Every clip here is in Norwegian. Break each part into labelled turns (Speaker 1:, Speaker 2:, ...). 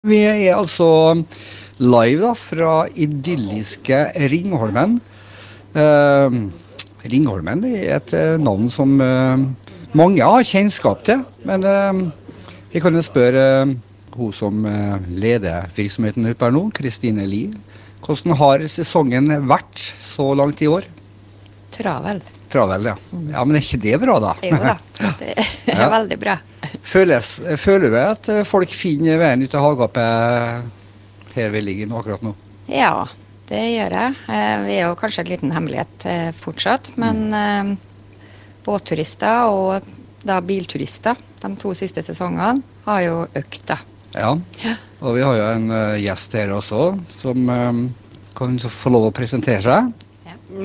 Speaker 1: Vi er altså live da, fra idylliske Ringholmen. Eh, Ringholmen er et eh, navn som eh, mange har kjennskap til. Men eh, jeg kan jo spørre eh, hun som eh, leder virksomheten oppe her nå, Kristine Lie. Hvordan har sesongen vært så langt i år?
Speaker 2: Travel.
Speaker 1: Travel, ja. Ja, Men er ikke det bra, da?
Speaker 2: Jo da, det er
Speaker 1: Ja.
Speaker 2: veldig bra.
Speaker 1: Føles, føler du at eh, folk finner veien ut av hagegapet her vi ligger nå akkurat nå?
Speaker 2: Ja, det gjør jeg. Eh, Vi er jo kanskje en liten hemmelighet eh, fortsatt, men mm. båtturister og da bilturister de to siste sesongene har jo økt, da.
Speaker 1: Ja. Og vi har jo en gjest her også, som kan få lov å presentere seg.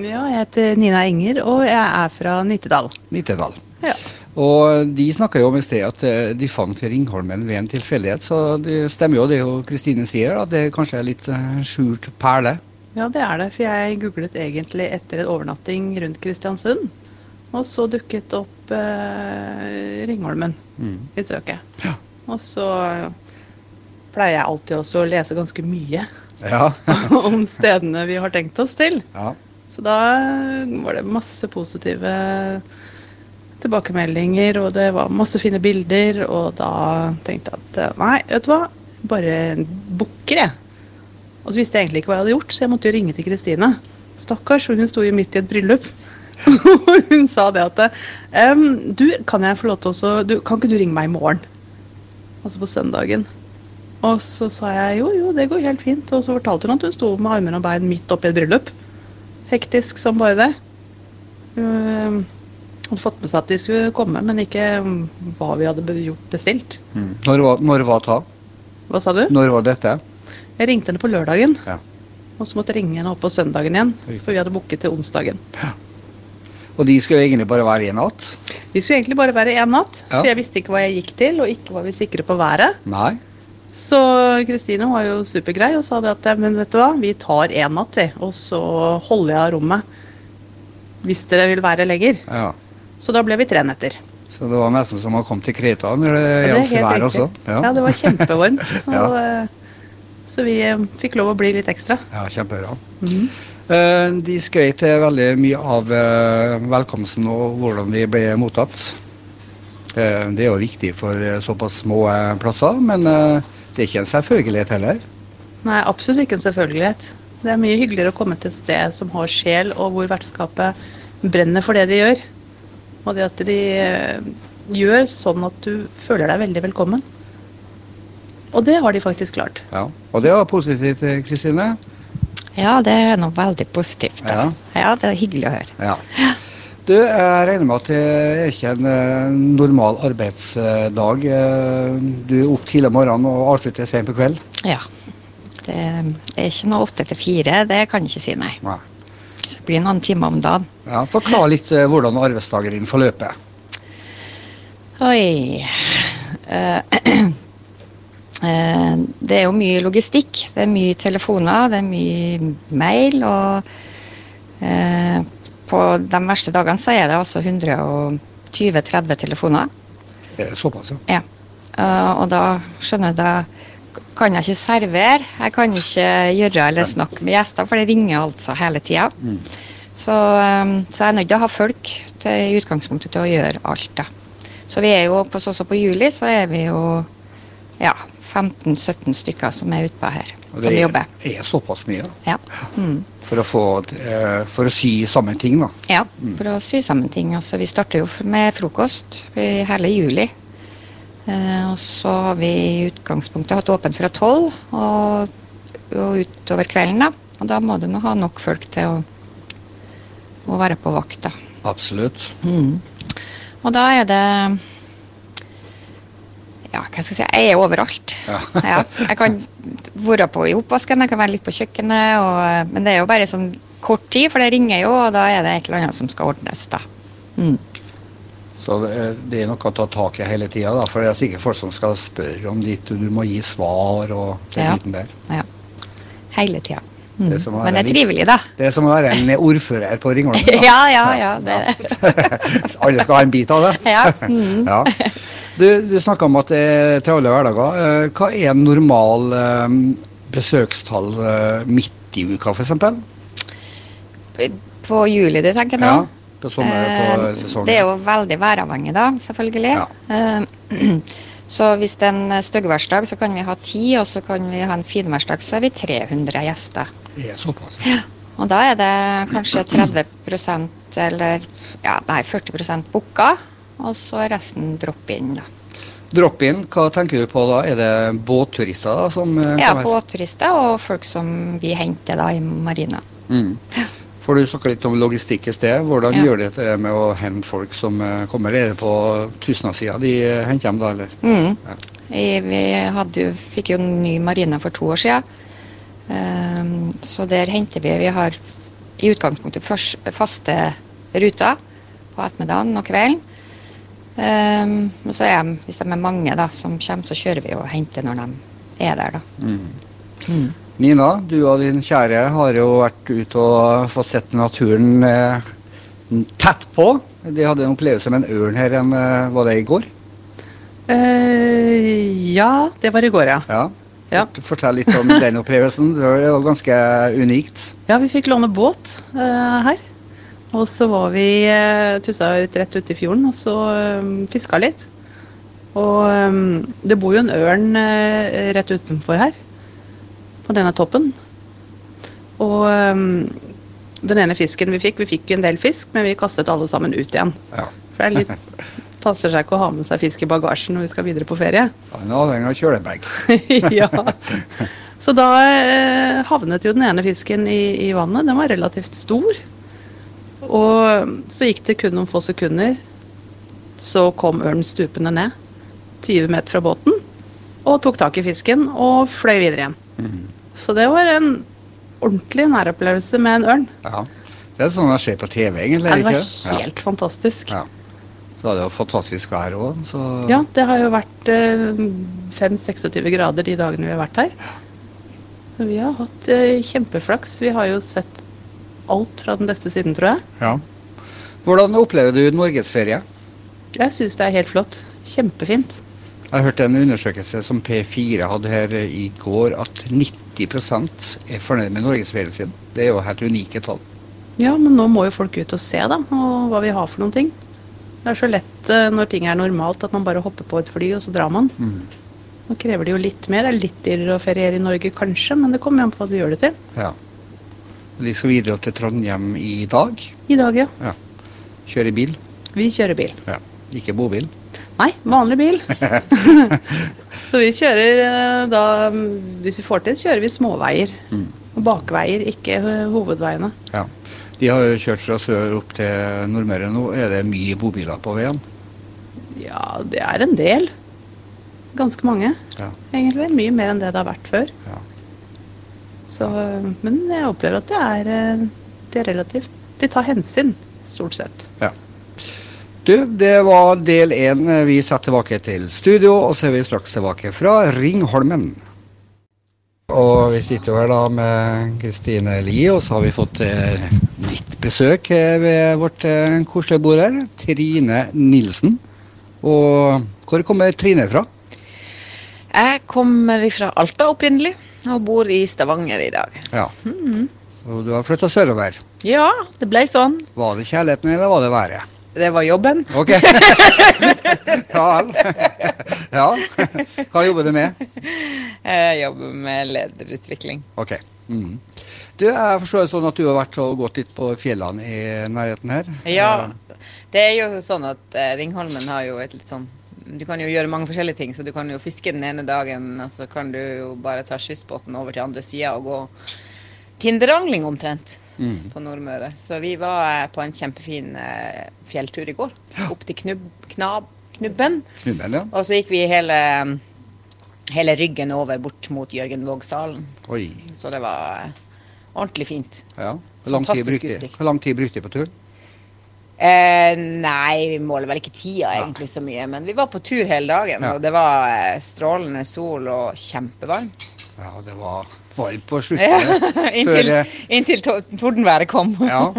Speaker 3: Ja, jeg heter Nina Enger, og jeg er fra Nittedal.
Speaker 1: Nittedal.
Speaker 3: Ja.
Speaker 1: Og de snakka jo om i sted at eh, de fant Ringholmen ved en tilfeldighet, så det stemmer jo det Kristine sier, at det kanskje er litt eh, skjult perle.
Speaker 3: ja, det er det, for jeg googlet egentlig etter en overnatting rundt Kristiansund. Og så dukket opp eh, Ringholmen
Speaker 1: Mm.
Speaker 3: i søket. Ja. Og så pleier jeg alltid også å lese ganske mye
Speaker 1: Ja.
Speaker 3: om stedene vi har tenkt oss til.
Speaker 1: ja.
Speaker 3: Så da var det masse positive tilbakemeldinger, og det var masse fine bilder, og da tenkte jeg at eh, nei, vet du hva, bare booker jeg. Og så visste jeg egentlig ikke hva jeg hadde gjort, så jeg måtte jo ringe til Kristine. Stakkars, hun sto jo midt i et bryllup. Og hun sa det at em, du, kan jeg få lov til å Kan ikke du ringe meg i morgen? Altså på søndagen. Og så sa jeg jo, jo, det går helt fint. Og så fortalte hun at hun sto med armer og bein midt oppi et bryllup. Hektisk som bare det. Hun hadde fått med seg at vi skulle komme, men ikke hva vi hadde gjort bestilt.
Speaker 1: Mm. Når, var, når var ta?
Speaker 3: Hva sa du?
Speaker 1: Når var dette?
Speaker 3: Jeg ringte henne på lørdagen,
Speaker 1: Ja.
Speaker 3: og så måtte jeg ringe henne opp på søndagen igjen. For vi hadde booket til onsdagen.
Speaker 1: Og de skulle egentlig bare være én natt?
Speaker 3: Vi skulle egentlig bare være én natt,
Speaker 1: Ja.
Speaker 3: for jeg visste ikke hva jeg gikk til, og ikke var vi sikre på været.
Speaker 1: Nei.
Speaker 3: Så Kristine var jo supergrei og sa det at men vet du hva, vi tar én natt, vi. Og så holder jeg av rommet hvis dere vil være lenger.
Speaker 1: Ja.
Speaker 3: Så da ble vi tre netter.
Speaker 1: Så det var nesten som å komme til Kreta når det gjaldt
Speaker 3: helt
Speaker 1: vær også?
Speaker 3: Ja. det var kjempevarmt.
Speaker 1: Ja.
Speaker 3: og, eh, Så vi eh, fikk lov å bli litt ekstra.
Speaker 1: Ja, kjempebra.
Speaker 3: Mhm.
Speaker 1: Eh, de skrøt veldig mye av eh, velkomsten og hvordan de ble mottatt. Det er jo viktig for såpass små plasser, men det er ikke en selvfølgelighet heller.
Speaker 3: Nei, absolutt ikke en selvfølgelighet. Det er mye hyggeligere å komme til et sted som har sjel, og hvor vertskapet brenner for det de gjør. Og det at de eh, gjør sånn at du føler deg veldig velkommen. Og det har de faktisk klart.
Speaker 1: Ja. Og det var positivt, eh, Kristine.
Speaker 2: Ja, det er noe veldig positivt. Da.
Speaker 1: Ja.
Speaker 2: Ja, det er hyggelig å høre.
Speaker 1: Ja. Du, jeg regner med at det er ikke en eh, normal arbeidsdag. Eh, Du er opp tidlig om morgenen og avslutter sent på kveld?
Speaker 2: Ja. Det er ikke noe åtte til fire, det kan jeg ikke si, nei.
Speaker 1: Nei.
Speaker 2: Så det blir noen timer om dagen.
Speaker 1: Ja, Forklar litt eh, hvordan arbeidsdagen din forløper.
Speaker 2: Oi. Det er jo mye logistikk. Det er mye telefoner, det er mye mail. Og på de verste dagene så er det altså 120-30 telefoner.
Speaker 1: Det er Såpass, ja.
Speaker 2: Ja. Eh, og da skjønner du, da kan jeg ikke servere. Jeg kan ikke gjøre eller snakke med gjester, for det ringer altså hele tida. Så, eh, så jeg er nødt til å ha folk til, i utgangspunktet til å gjøre alt. da. Så vi er jo på, som på juli, så er vi jo ja, 15-17 stykker som er utpå her,
Speaker 1: Og
Speaker 2: som
Speaker 1: det
Speaker 2: jobber.
Speaker 1: er såpass mye
Speaker 2: Ja. Mm.
Speaker 1: for å, få, eh, for å sy sammen ting. da.
Speaker 2: ja, for å sy sammen ting. Altså, vi starter jo med frokost i hele juli. Eh, og så har vi i utgangspunktet hatt åpent fra tolv og, og utover kvelden. da. Og da må du nå ha nok folk til å, å være på vakt. da.
Speaker 1: Absolutt.
Speaker 2: Og da er det Ja, hva skal jeg si Jeg er overalt.
Speaker 1: Ja.
Speaker 2: Ja, jeg kan være på i oppvasken, jeg kan være litt på kjøkkenet, og, men det er jo bare sånn kort tid, for det ringer jo, og da er det et eller annet som skal ordnes. da. Mm.
Speaker 1: Så det, er- det er noe å ta tak i hele tida, for det er sikkert folk som skal spørre om ditt, og du må gi svar og den
Speaker 2: Ja.
Speaker 1: biten der.
Speaker 2: Ja. Hele tida. Mm.
Speaker 1: Det
Speaker 2: Men det er trivelig, da.
Speaker 1: Det er som å være en ordfører på Ringholmen. ja,
Speaker 2: Ja, ja, ja. Det,
Speaker 1: Alle skal ha en bit av det.
Speaker 2: ja. Mm.
Speaker 1: Ja. Du, du snakka om at det er travle hverdager. Eh, Hva er en normal eh, besøkstall eh, midt i uka, f.eks.?
Speaker 2: På juli, du tenker nå?
Speaker 1: Ja, på sommer, på sesongen.
Speaker 2: Det er jo veldig væravhengig, da, selvfølgelig. Ja. Så hvis det er en styggværsdag, så kan vi ha ti, og så kan vi ha en finværsdag, så er vi 300 gjester.
Speaker 1: Det er såpass.
Speaker 2: Og da er det kanskje 30% eller ja, nei, 40% booka, og så resten drop-in, da.
Speaker 1: Drop-in, hva tenker du på da? Er det båtturister da, som kommer?
Speaker 2: Ja, båtturister og folk som vi henter da i marina.
Speaker 1: Mm. For du snakka litt om logistikk i sted. Hvordan
Speaker 2: Ja.
Speaker 1: gjør de det med å hente folk som eh, kommer? Er det på Tustna-sida de eh, henter dem da, eller?
Speaker 2: Mm.
Speaker 1: Ja.
Speaker 2: Vi jo, fikk jo en ny marina for to år siden. Um, så der henter vi Vi har i utgangspunktet først, faste ruter på ettermiddagen og kvelden. Ehm, men så er de, hvis de er mange da, som kommer, så kjører vi og henter når de er der. da.
Speaker 1: Mm. Nina, du og din kjære har jo vært ute og fått sett naturen eh, tett på. De hadde en opplevelse med en ørn her, en, eh, var det i går?
Speaker 3: Uh, ja, det var i går, ja.
Speaker 1: Ja.
Speaker 3: Ja.
Speaker 1: Fortell litt om den opplevelsen. Det var ganske unikt.
Speaker 3: Ja, vi fikk låne båt uh, her. Og så var vi uh, litt rett ute i fjorden og så uh, fiska litt. Og eh, det bor jo en ørn eh, rett utenfor her, på denne toppen. Og eh, den ene fisken vi fikk, vi fikk en del fisk, men vi kastet alle sammen ut igjen.
Speaker 1: Ja.
Speaker 3: For det er litt, passer seg ikke å ha med seg fisk i bagasjen når vi skal videre på ferie.
Speaker 1: Ja, er avhengig av kjølebag.
Speaker 3: ja. Så da eh, havnet jo den ene fisken i, i vannet. Den var relativt stor. Og så gikk det kun noen få sekunder, så kom ørnen stupende ned. 20 meter fra båten. Og tok tak i fisken og fløy videre igjen.
Speaker 1: Mm.
Speaker 3: Så det var en ordentlig næropplevelse med en ørn.
Speaker 1: Ja. Det er sånn det skjer på TV, egentlig.
Speaker 3: Ja, det
Speaker 1: ikke?
Speaker 3: var helt fantastisk.
Speaker 1: Ja. Så var det jo fantastisk vær òg, så
Speaker 3: Ja, det har jo vært eh, 5-26 grader de dagene vi har vært her. Så vi har hatt eh, kjempeflaks. Vi har jo sett alt fra den beste siden, tror jeg.
Speaker 1: Ja. Hvordan opplever du norgesferie?
Speaker 3: Jeg syns det er helt flott. Kjempefint.
Speaker 1: Jeg har hørt en undersøkelse som P4 hadde her i går, at 90% er fornøyd med norgesferien sin. Det er jo helt unike tall.
Speaker 3: Ja, men nå må jo folk ut og se, da, og hva vi har for noen ting. Det er så lett eh, når ting er normalt at man bare hopper på et fly, og så drar man. Nå krever det jo litt mer. Det er litt dyrere å feriere i Norge, kanskje, men det kommer jo an på hva du gjør det til.
Speaker 1: Ja. De skal videre til Trondheim i dag.
Speaker 3: I dag, ja.
Speaker 1: Ja. Kjøre bil.
Speaker 3: Vi kjører bil.
Speaker 1: Ja. Ikke bobil.
Speaker 3: Nei, vanlig bil. så vi kjører eh, da, hvis vi får til, kjører vi småveier.
Speaker 1: Mm.
Speaker 3: Og bakveier, ikke eh, hovedveiene.
Speaker 1: Ja. De har jo kjørt fra sør opp til Nordmøre nå. Er det mye bobiler på veien?
Speaker 3: Ja, det er en del. Ganske mange,
Speaker 1: Ja.
Speaker 3: egentlig. Mye mer enn det det har vært før.
Speaker 1: ja.
Speaker 3: Så, eh, men jeg opplever at det er, eh, det er relativt De tar hensyn, stort sett.
Speaker 1: ja. Du, det var del én. Vi setter tilbake til studio, og så er vi straks tilbake fra Ringholmen. Og vi sitter jo her da med Kristine Lie, og så har vi fått eh, nytt besøk eh, ved vårt eh, koselige bord her. Trine Nilsen. Og hvor kommer Trine fra?
Speaker 4: Jeg kommer fra Alta opprinnelig, og bor i Stavanger i dag.
Speaker 1: Ja. Så du har flytta sørover.
Speaker 4: Ja, det ble sånn.
Speaker 1: Var det kjærligheten, eller var det været?
Speaker 4: Det var jobben.
Speaker 1: Ok. ja vel. ja. Hva jobber du med?
Speaker 4: Jeg jobber med lederutvikling.
Speaker 1: Ok. Mm. Du, Jeg forstår det sånn at du har vært og gått litt på fjellene i nærheten her?
Speaker 4: Ja, det er jo sånn at eh, Ringholmen har jo et litt sånn Du kan jo gjøre mange forskjellige ting, så du kan jo fiske den ene dagen, og så kan du jo bare ta skyssbåten over til andre sida og gå Kinderangling omtrent
Speaker 1: mm.
Speaker 4: på Nordmøre. Så vi var eh, på en kjempefin eh, fjelltur i går. Opp til knubb, knab, Knubben.
Speaker 1: Knubben, ja.
Speaker 4: Og så gikk vi hele, hele ryggen over bort mot
Speaker 1: Jørgenvågsalen.
Speaker 4: Så det var eh, ordentlig fint.
Speaker 1: Ja. Hvor lang tid brukte de på turen?
Speaker 4: Eh, nei, vi måler vel ikke tida egentlig så mye, men vi var på tur hele dagen.
Speaker 1: Ja.
Speaker 4: Og det var eh, strålende sol og kjempevarmt.
Speaker 1: Ja, det var varmt på
Speaker 4: Ja, inntil,
Speaker 1: eh,
Speaker 4: inntil tordenværet kom.
Speaker 1: ja.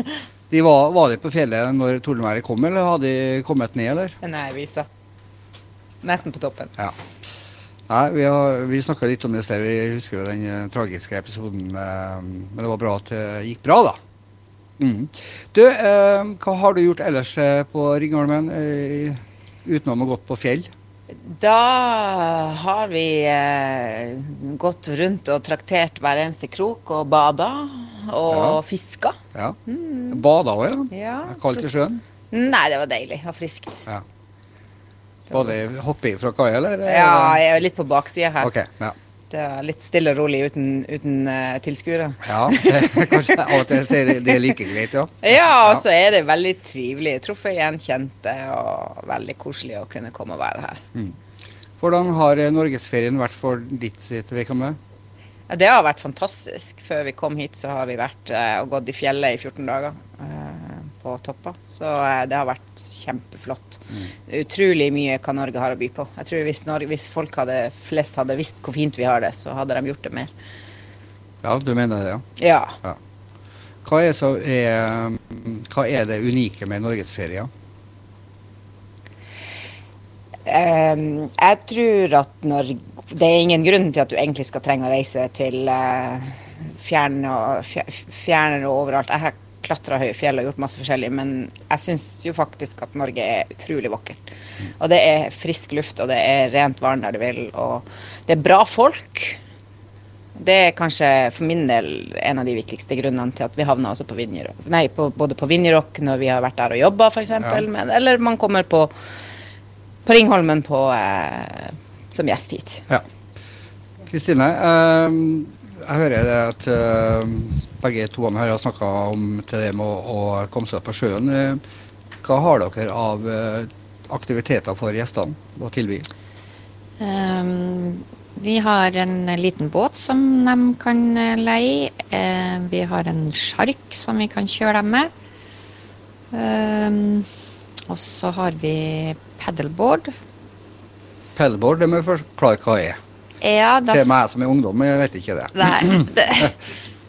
Speaker 1: De var, var de på fjellet når tordenværet kom, eller hadde de kommet ned, eller?
Speaker 4: Nei, vi satt Nesten på toppen.
Speaker 1: Ja. Nei, vi, har, vi snakka litt om det i sted. Vi husker jo den eh, tragiske episoden. men det var bra at det gikk bra, da. Mm. Du, eh, hva har du gjort ellers eh, på Ringholmen eh, utenom å gått på fjell?
Speaker 4: Da har vi eh, gått rundt og traktert hver eneste krok og bada og
Speaker 1: Ja.
Speaker 4: fiska.
Speaker 1: Ja. Bada òg, ja?
Speaker 4: Ja.
Speaker 1: Kaldt i sjøen?
Speaker 4: Nei, det var deilig og friskt.
Speaker 1: Ja. Var det hopping fra kaia, eller?
Speaker 4: Ja, jeg er litt på baksida her.
Speaker 1: Okay, ja.
Speaker 4: Det er litt stille og rolig uten, uten eh, tilskuere.
Speaker 1: ja kanskje av og til det- er like greit, ja.
Speaker 4: Ja, og så er det veldig trivelig. Truffet igjen kjente, og veldig koselig å kunne komme og være her.
Speaker 1: Hvordan har eh, norgesferien vært for ditt sitt vedkommende?
Speaker 4: Ja, det har vært fantastisk. Før vi kom hit, så har vi vært eh, og gått i fjellet i 14 dager eh, på toppa. Så eh, det har vært kjempeflott. Er Utrolig mye hva Norge har å by på. Jeg tror hvis, Norge, hvis folk hadde, flest hadde visst hvor fint vi har det, så hadde de gjort det mer.
Speaker 1: Ja, du mener det, ja.
Speaker 4: Ja.
Speaker 1: Hva er, så er, hva er det unike med norgesferie?
Speaker 4: Um, jeg tror at når Det er ingen grunn til at du egentlig skal trenge å reise til uh, fjern og, fjer- og overalt. Jeg klatra høye fjell og gjort masse forskjellig, men jeg syns jo faktisk at Norge er utrolig vakkert. Og det er frisk luft, og det er rent vann der du vil, og det er bra folk. Det er kanskje for min del en av de viktigste grunnene til at vi havna også på Vinjerock. Nei, på, både på Vinjerock når vi har vært der og jobba, f.eks.,
Speaker 1: Ja.
Speaker 4: men eller man kommer på på Ringholmen på, eh, som gjest hit.
Speaker 1: Ja. Kristine, eh, jeg hører at eh, begge to her har snakka om til det med å, å komme seg på sjøen. Eh, hva har dere av eh, aktiviteter for gjestene å tilby?
Speaker 2: Um, vi har en liten båt som de kan leie. Uh, vi har en sjark som vi kan kjøre dem med. Um, og så har vi paddleboard.
Speaker 1: Paddleboard, det må vi forklare hva er.
Speaker 2: Ja, da
Speaker 1: Til meg som er ungdom, jeg vet ikke det.
Speaker 2: Nei. Det,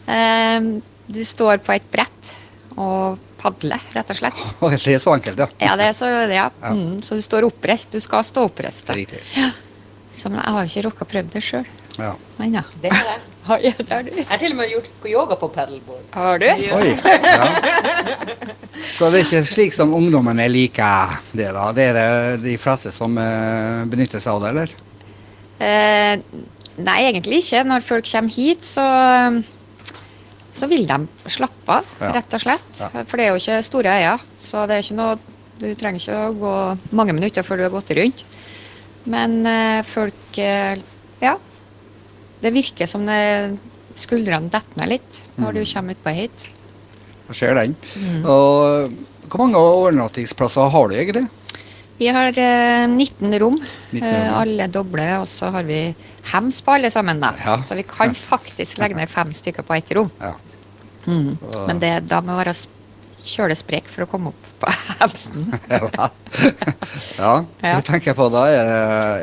Speaker 2: Ehm, du står på et brett og padler, rett og slett.
Speaker 1: Det er så enkelt, ja.
Speaker 2: Ja, det er så, ja.
Speaker 1: Ja.
Speaker 2: Mm, så du står oppreist. Du skal stå oppreist.
Speaker 1: Riktig.
Speaker 2: Så, men jeg har ikke rukket å prøve det sjøl.
Speaker 1: Ja.
Speaker 2: Ja.
Speaker 4: Det er det.
Speaker 2: Ja, det har du.
Speaker 4: Jeg har til og med gjort yoga på paddleboard.
Speaker 2: Har du?
Speaker 1: Oi. Ja. Så det er ikke slik som ungdommene liker det, da? Det er det de fleste som eh, benytter seg av det, eller?
Speaker 2: Eh, nei, egentlig ikke. Når folk kommer hit, så, så vil de slappe av,
Speaker 1: Ja.
Speaker 2: rett og slett.
Speaker 1: Ja.
Speaker 2: For det er jo ikke store øyer. Så det er ikke noe Du trenger ikke å gå mange minutter før du har gått rundt. Men eh, folk eh, Ja. Det virker som det skuldrene detter ned litt når du kommer utpå hit.
Speaker 1: Jeg ser den.
Speaker 2: Mm.
Speaker 1: Og hvor mange overnattingsplasser har du egentlig?
Speaker 2: Vi har eh, 19 rom,
Speaker 1: 19
Speaker 2: eh,
Speaker 1: rom.
Speaker 2: alle doble, og så har vi hems på alle sammen. da.
Speaker 1: Ja.
Speaker 2: Så vi kan faktisk legge ned fem stykker på ett rom.
Speaker 1: Ja.
Speaker 2: Mm. Men det, da må være s- kjølesprek for å komme opp på hemsen.
Speaker 1: ja. ja. Du tenker på da, er det,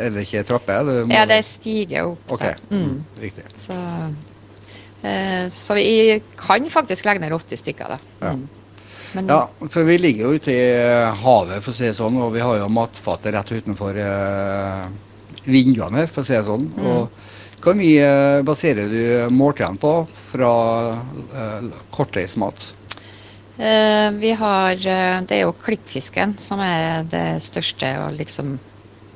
Speaker 1: er det ikke trapper?
Speaker 2: Ja, det stiger opp. Så. Mm.
Speaker 1: riktig.
Speaker 2: Så, eh, så vi kan faktisk legge ned 80 stykker, da.
Speaker 1: Ja.
Speaker 2: Mm. Men
Speaker 1: Ja, for vi ligger jo ute i eh, havet, for å si det sånn, og vi har jo matfatet rett utenfor eh, vinduene her, for å si det sånn.
Speaker 2: Mm.
Speaker 1: Og hvor mye eh, baserer du måltidene på fra eh, kortreismat?
Speaker 2: eh, vi har eh, Det er jo klippfisken som er det største og liksom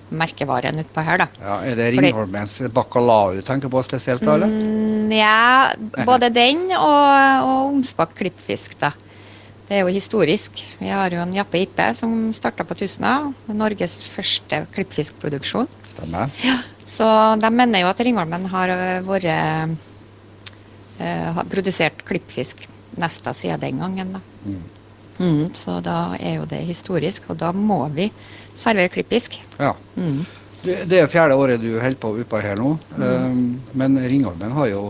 Speaker 2: merkevaren utpå her, da.
Speaker 1: Ja, er det Ringholmens bacalao du tenker på spesielt, da? eller?
Speaker 2: Mm, ja, både den og, og Onsbakk klippfisk, da. Det er jo historisk. Vi har jo en Jappe Ippe som starta på Tustna. Norges første klippfiskproduksjon.
Speaker 1: Stemmer.
Speaker 2: Så de mener jo at Ringholmen har øh, vært eh, produsert klippfisk nesten siden den gangen. Da.
Speaker 1: Mm.
Speaker 2: Mm, så da er jo det historisk, og da må vi servere klippfisk.
Speaker 1: Ja.
Speaker 2: Mm.
Speaker 1: Det, det er fjerde året du holder på oppå her nå, um, men Ringholmen har jo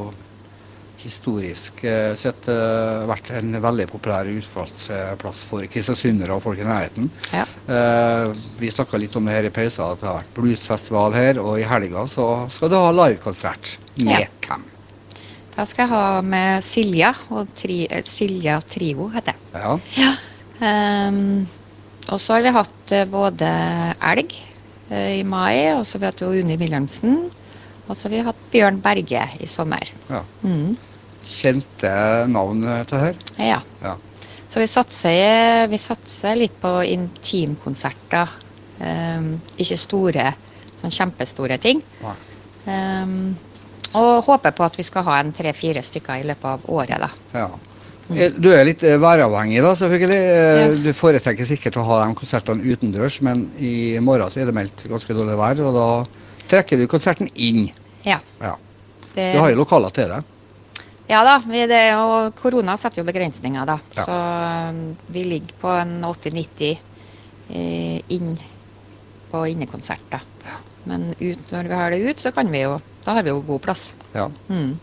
Speaker 1: historisk eh, sett eh, vært en veldig populær utfallsplass for kristiansundere og folk i nærheten.
Speaker 2: Ja.
Speaker 1: Eh, vi snakka litt om det her i pausen, at det har vært bluesfestival her, og i helga så skal du ha livekonsert. Med
Speaker 2: Ja.
Speaker 1: hvem?
Speaker 2: Da skal jeg ha med Silja, og tri, Silja Trio heter det.
Speaker 1: Ja.
Speaker 2: Ja. Um, og så har vi hatt både elg, i mai. Og så har vi hatt Unni Wilhelmsen. Og så har vi hatt Bjørn Berge i sommer.
Speaker 1: Ja.
Speaker 2: Mm.
Speaker 1: Kjente navn til her?
Speaker 2: Ja.
Speaker 1: Ja.
Speaker 2: Så vi satser, vi satser litt på intimkonserter. Um, ikke store, sånn kjempestore ting. Um, og håper på at vi skal ha en tre-fire stykker i løpet av året, da.
Speaker 1: Ja. Eh, Du er litt eh, væravhengig, da, selvfølgelig. Eh,
Speaker 2: Ja.
Speaker 1: Du foretrekker sikkert å ha de konsertene utendørs, men i morgen så er det meldt ganske dårlig vær, og da trekker du konserten inn.
Speaker 2: Ja.
Speaker 1: Ja.
Speaker 2: Det,
Speaker 1: Du har jo lokaler til det.
Speaker 2: Ja da. Vi, det, og korona setter jo begrensninger, da.
Speaker 1: Ja.
Speaker 2: Så um, vi ligger på en 80-90 eh, inn på innekonsert. Ja. Men ut, når vi har det ut, så kan vi jo Da har vi jo god plass.
Speaker 1: Ja.
Speaker 2: Mm.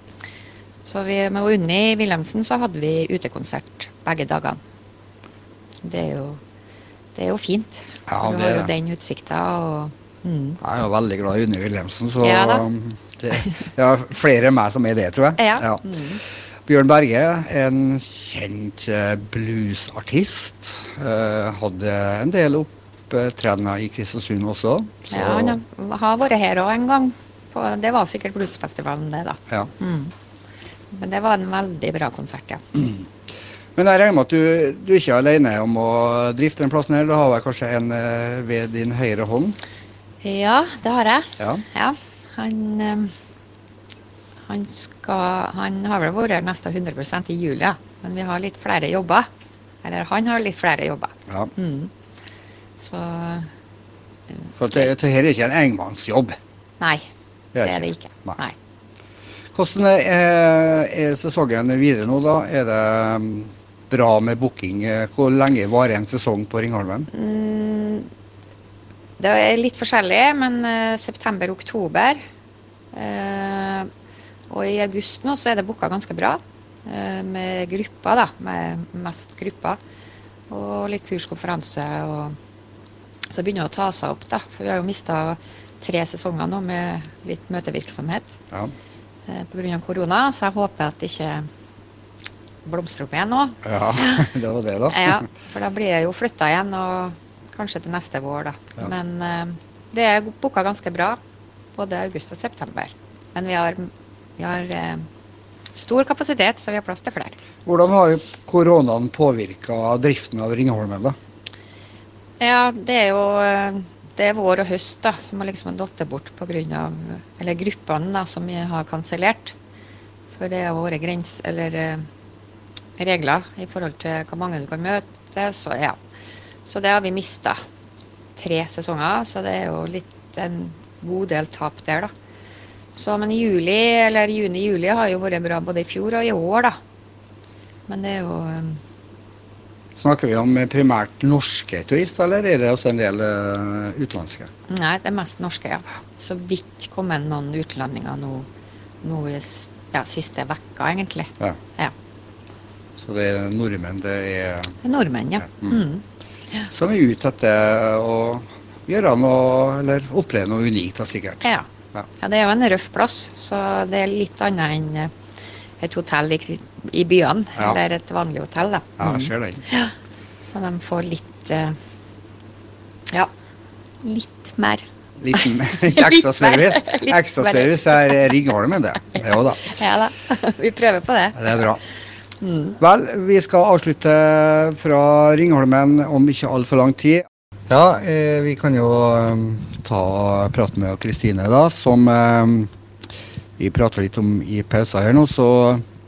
Speaker 2: Så vi, med Unni Wilhelmsen så hadde vi utekonsert begge dagene. Det er jo, det er jo fint.
Speaker 1: Ja,
Speaker 2: du har jo den utsikta og mm.
Speaker 1: Jeg er jo veldig glad i Unni Wilhelmsen, så
Speaker 2: Ja da.
Speaker 1: Det, det er flere enn meg som er det, tror jeg.
Speaker 2: Ja. Ja.
Speaker 1: Bjørn Berge, en kjent eh, bluesartist. eh, hadde en del opptredener i Kristiansund også. så-
Speaker 2: Ja, han har- vært her òg en gang. På, det var sikkert bluesfestivalen, det, da.
Speaker 1: ja.
Speaker 2: Mm. Men det var en veldig bra konsert, ja.
Speaker 1: Men jeg regner med at du, du ikke er alene om å drifte den plassen her. Du har vel kanskje en eh, ved din høyre hånd?
Speaker 2: Ja, det har jeg.
Speaker 1: Ja.
Speaker 2: Ja, han eh, han skal Han har vel vært nesten 100% i juli, men vi har litt flere jobber. Eller han har litt flere jobber.
Speaker 1: ja.
Speaker 2: Mm. Så
Speaker 1: For at det, det her er ikke en engmannsjobb?
Speaker 2: nei,
Speaker 1: Det er
Speaker 2: det er det
Speaker 1: ikke. Nei.
Speaker 2: Nei.
Speaker 1: Hvordan er, er sesongen videre nå, da? Er det bra med booking? Hvor lenge varer en sesong på Ringholmen?
Speaker 2: Mm, det er litt forskjellig, men eh, september-oktober eh, Og i august nå så er det booka ganske bra. eh, med grupper, da. Med mest grupper. Og litt kurskonferanse. og Så begynner det å ta seg opp, da. For vi har jo mista tre sesonger nå med litt møtevirksomhet
Speaker 1: Ja.
Speaker 2: eh, pga. korona. Så jeg håper at det ikke blomstrer opp igjen nå.
Speaker 1: ja, det var det, da.
Speaker 2: Ja, for da blir jeg jo flytta igjen, og kanskje til neste vår, da.
Speaker 1: Ja.
Speaker 2: Men eh, det er booka ganske bra, både august og september. Men vi har, vi har eh, stor kapasitet, så vi har plass til flere.
Speaker 1: Hvordan har koronaen påvirka driften av Ringholmen? da?
Speaker 2: Ja, det er jo eh, det er vår og høst da, som har liksom datt bort pga. Eller gruppene da, som vi har kansellert. For det har vært grens, eller regler i forhold til hvor mange du kan møte. Så ja. Så det har vi mista. Tre sesonger, så det er jo litt en god del tap der, da. Så, men juli, eller juni-juli har jo vært bra både i fjor og i år, da. Men det er jo um...
Speaker 1: Snakker vi om primært norske turister, eller er det også en del uh, utenlandske?
Speaker 2: Nei, det er mest norske, ja. Så vidt kommet noen utlendinger nå, nå i ja, siste vekka, egentlig.
Speaker 1: Ja.
Speaker 2: Ja.
Speaker 1: Så det er nordmenn det er,
Speaker 2: Det er nordmenn, ja.
Speaker 1: Ja,
Speaker 2: Mm.
Speaker 1: Som er ute etter å gjøre noe, eller oppleve noe unikt, da, sikkert.
Speaker 2: Ja.
Speaker 1: Ja.
Speaker 2: ja. Det er jo en røff plass, så det er litt annet enn eh, et hotell i, i byene,
Speaker 1: Ja.
Speaker 2: eller et vanlig hotell, da.
Speaker 1: Ja,
Speaker 2: Mm.
Speaker 1: jeg ser den.
Speaker 2: Så de får litt eh, Ja, litt mer.
Speaker 1: Litt ekstraservice.
Speaker 2: service. Ekstra
Speaker 1: Ekstraservice er Ringholmen, det. Jo da,
Speaker 2: Ja da. Vi prøver på det.
Speaker 1: det er bra. Vel, vi skal avslutte fra Ringholmen om ikke altfor lang tid. Ja, eh, vi kan jo eh, ta prate med Kristine, da, som eh, vi prater litt om i pausen her nå. Så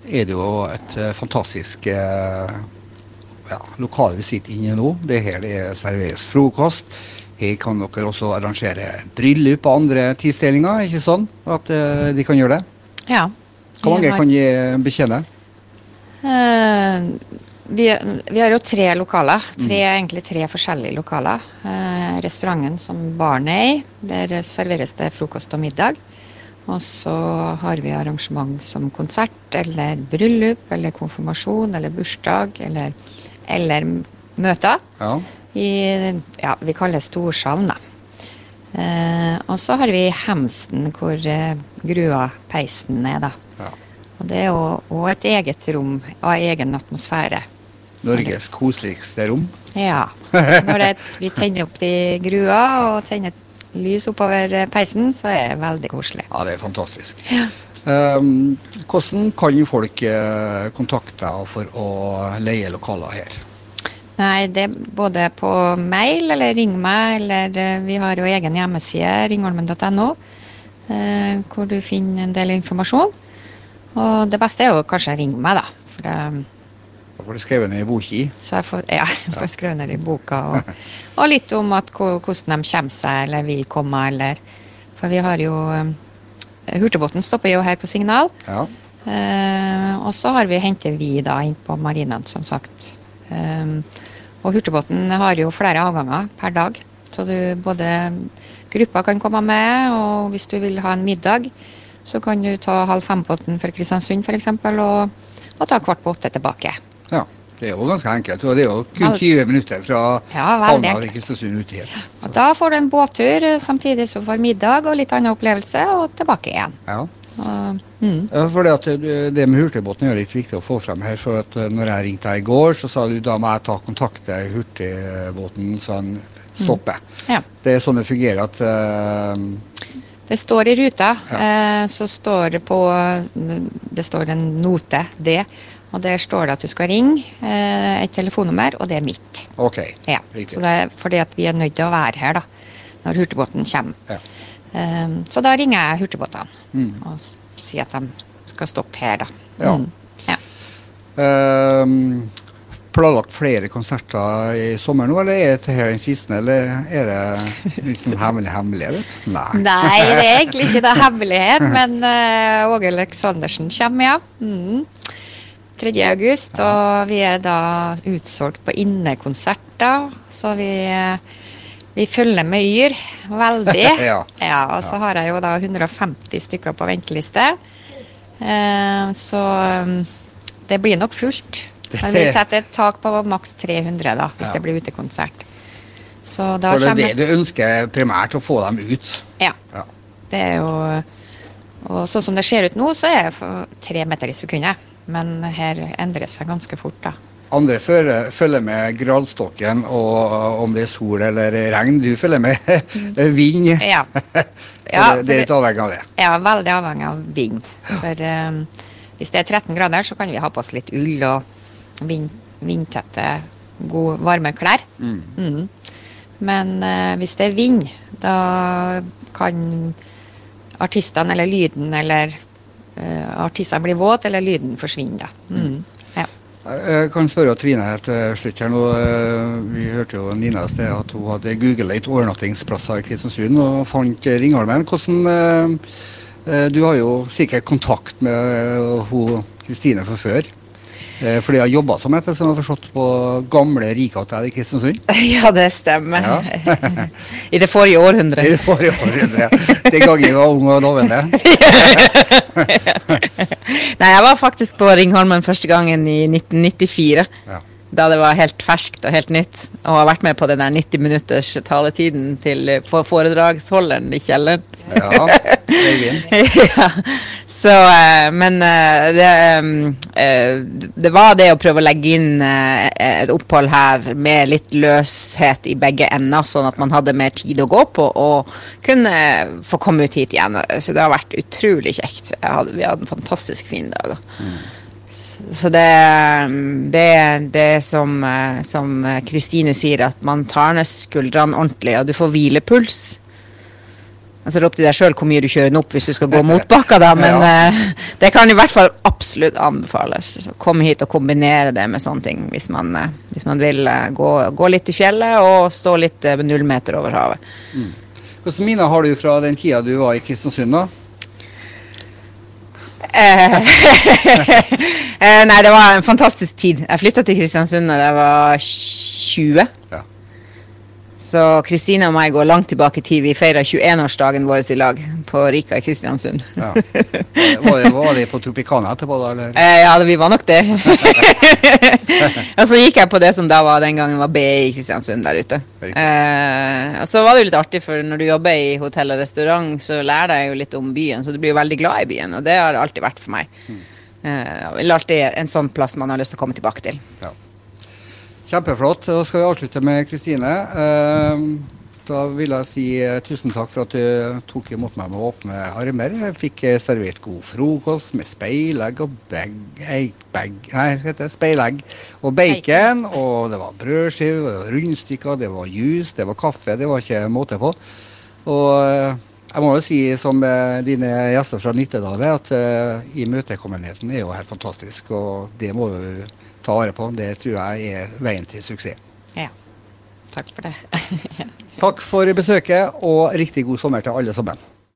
Speaker 1: er det jo et eh, fantastisk eh, ja, lokale vi sitter inne i nå. Det er her det serveres frokost. Her kan dere også arrangere bryllup og andre tilstelninger, ikke sånn? At eh, de kan gjøre det.
Speaker 2: Ja.
Speaker 1: Hvor mange
Speaker 2: har-
Speaker 1: kan de betjene?
Speaker 2: Eh, vi, vi har jo tre lokaler. Tre, Egentlig tre forskjellige lokaler. Eh, restauranten som barnet er i, der serveres det frokost og middag. Og så har vi arrangement som konsert eller bryllup eller konfirmasjon eller bursdag eller, eller møter.
Speaker 1: Ja.
Speaker 2: I, ja, vi kaller det storsalen, da. Eh, og så har vi Hemsen, hvor eh, grua peisen er, da.
Speaker 1: Ja.
Speaker 2: Og det er jo og et eget rom av egen atmosfære.
Speaker 1: Norges koseligste rom.
Speaker 2: Ja. Når det, vi tenner opp de grua og tenner lys oppover peisen, så er det veldig koselig.
Speaker 1: Ja, det er fantastisk. Um, hvordan kan folk eh, kontakte deg for å leie lokaler her?
Speaker 2: Nei, det er både på mail eller ring meg, eller eh, vi har jo egen hjemmeside, ringholmen.no, eh, hvor du finner en del informasjon. Og det beste er jo kanskje å ringe meg, da. For det,
Speaker 1: Da får du skrevet ned i boka.
Speaker 2: så jeg får, ja, jeg får skrevet ned i boka. Og, og litt om at, hvordan de kommer seg, eller vil komme, eller For vi har jo eh, Hurtigbåten stopper jo her på signal.
Speaker 1: Ja.
Speaker 2: Eh, og så har vi, henter vi da inn på marinen, som sagt. Eh, og Hurtigbåten har jo flere avganger per dag. Så du både gruppa kan komme med, og hvis du vil ha en middag, så kan du ta halv fem-båten fra Kristiansund f.eks. Og, og ta kvart på åtte tilbake.
Speaker 1: ja. Det er jo ganske enkelt. og Det er jo kun 20 minutter fra
Speaker 2: Ja,
Speaker 1: havna
Speaker 2: enkelt.
Speaker 1: Kristiansund ut hit.
Speaker 2: Og da får du en båttur eh, samtidig som du får middag og litt annen opplevelse, og tilbake igjen.
Speaker 1: Ja.
Speaker 2: Og, mm.
Speaker 1: For det, at det- med hurtigbåten er litt viktig å få frem her. for at eh, når jeg ringte deg i går, så sa du da må jeg ta kontakt med hurtigbåten så han stopper.
Speaker 2: Ja.
Speaker 1: Det er sånn det fungerer at eh,
Speaker 2: Det står i ruta, eh, så står det på Det står en note, D, og der står det at du skal ringe eh, et telefonnummer, og det er mitt.
Speaker 1: OK.
Speaker 2: Ja. Så det er fordi at vi er nødt til å være her da, når hurtigbåten kommer.
Speaker 1: Ja.
Speaker 2: Eh, så da ringer jeg hurtigbåtene
Speaker 1: Mm.
Speaker 2: og sier at de skal stoppe her, da.
Speaker 1: Ja.
Speaker 2: Mm. ja.
Speaker 1: Ehm, planlagt flere konserter i sommer nå, eller er dette her den siste? Eller er det litt sånn hemmelig hemmelig, eller? Nei.
Speaker 2: Nei, det er egentlig ikke det hemmelighet, men uh, Åge Aleksandersen kommer, ja. Mm. 3. august, og vi er da utsolgt på innekonserter, så vi, vi følger med Yr veldig.
Speaker 1: Ja.
Speaker 2: og så har jeg jo da 150 stykker på venteliste. Uh, så um, det blir nok fullt. Men vi setter et tak på maks 300 da, hvis
Speaker 1: Ja.
Speaker 2: det blir utekonsert. Så da
Speaker 1: For det er det du ønsker primært, å få dem ut.
Speaker 2: Ja.
Speaker 1: Ja.
Speaker 2: Det er jo Og sånn som det ser ut nå, så er det tre meter i sekundet. Men her endrer det seg ganske fort, da.
Speaker 1: Andre følger, med gradstokken og om det er sol eller regn. Du følger med vind.
Speaker 2: Ja. Ja,
Speaker 1: det, er litt avhengig av det.
Speaker 2: Er veldig avhengig av vind. For um, hvis det er 13 grader, så kan vi ha på oss litt ull og vind, vindtette, gode, varme klær. Mm. Men eh, hvis det er vind, da kan artistene eller lyden eller eh, artistene bli våt, eller lyden forsvinner. da. Mm. Ja.
Speaker 1: Jeg kan spørre Trine helt til slutt her nå. eh, Vi hørte jo Nina i sted at hun hadde googla litt overnattingsplasser i Kristiansund og fant Ringholmen. Hvordan eh, eh, Du har jo sikkert kontakt med hun Kristine fra før. Eh, For de har jobba som etter, som har forstått, på gamle Rikatell i Kristiansund.
Speaker 4: Ja, det stemmer.
Speaker 1: Ja.
Speaker 4: I det forrige
Speaker 1: I det forrige århundret. Den gangen jeg var ung og lovende.
Speaker 4: Nei, jeg var faktisk på Ringholmen første gangen i 1994.
Speaker 1: Ja.
Speaker 4: Da det var helt ferskt og helt nytt. Og har vært med på den der 90 minutters taletiden til foredragsholderen i kjelleren.
Speaker 1: Ja,
Speaker 4: ja. Så, eh, men eh, det, eh, det var det å prøve å legge inn eh, et opphold her med litt løshet i begge ender, sånn at man hadde mer tid å gå på og kunne få komme ut hit igjen. Så det har vært utrolig kjekt. Hadde, vi hadde en fantastisk fin dag. Så det, det, det er som, eh, som Kristine sier, at man tar ned skuldrene ordentlig, og du får hvilepuls. Altså, det er opp til deg sjøl hvor mye du kjører den opp hvis du skal gå motbakka, da, men
Speaker 1: Ja.
Speaker 4: eh, det kan i hvert fall absolutt anbefales. Så kom hit og kombinere det med sånne ting hvis man, eh, hvis man vil eh, gå, gå litt i fjellet og stå litt null meter over havet.
Speaker 1: Hvilke miner har du fra den tida du var i Kristiansund? da?
Speaker 4: Eh, eh, nei, det var en fantastisk tid. Jeg flytta til Kristiansund da jeg var 20.
Speaker 1: Ja.
Speaker 4: Så Kristine og meg går langt tilbake i tid. Vi feira 21-årsdagen vår i lag på Rika i Kristiansund.
Speaker 1: Ja. Var, det, var det på Tropicana etterpå, da? eller?
Speaker 4: Eh, ja, vi var nok det. og så gikk jeg på det som da var den gangen var BI i Kristiansund der ute. Eh, og så var det jo litt artig, for når du jobber i hotell og restaurant, så lærer jeg jo litt om byen, så du blir jo veldig glad i byen, og det har det alltid vært for meg. Eh, er alltid en sånn plass man har lyst til å komme tilbake til.
Speaker 1: Ja. Kjempeflott. Da skal vi avslutte med Kristine. Eh, Da vil jeg si eh, tusen takk for at du tok imot meg med åpne armer. Jeg fikk eh, servert god frokost med speilegg og bag, bag, nei, heter speilegg og bacon. Og det var det var rundstykker, det var juice, det var kaffe. Det var ikke måte på. Og eh, jeg må jo si som dine gjester fra Nittedal at uh, imøtekommenheten er jo helt fantastisk. Og det må du ta vare på. Det tror jeg er veien til suksess.
Speaker 2: Ja. Takk for det.
Speaker 1: Takk for besøket, og riktig god sommer til alle sammen.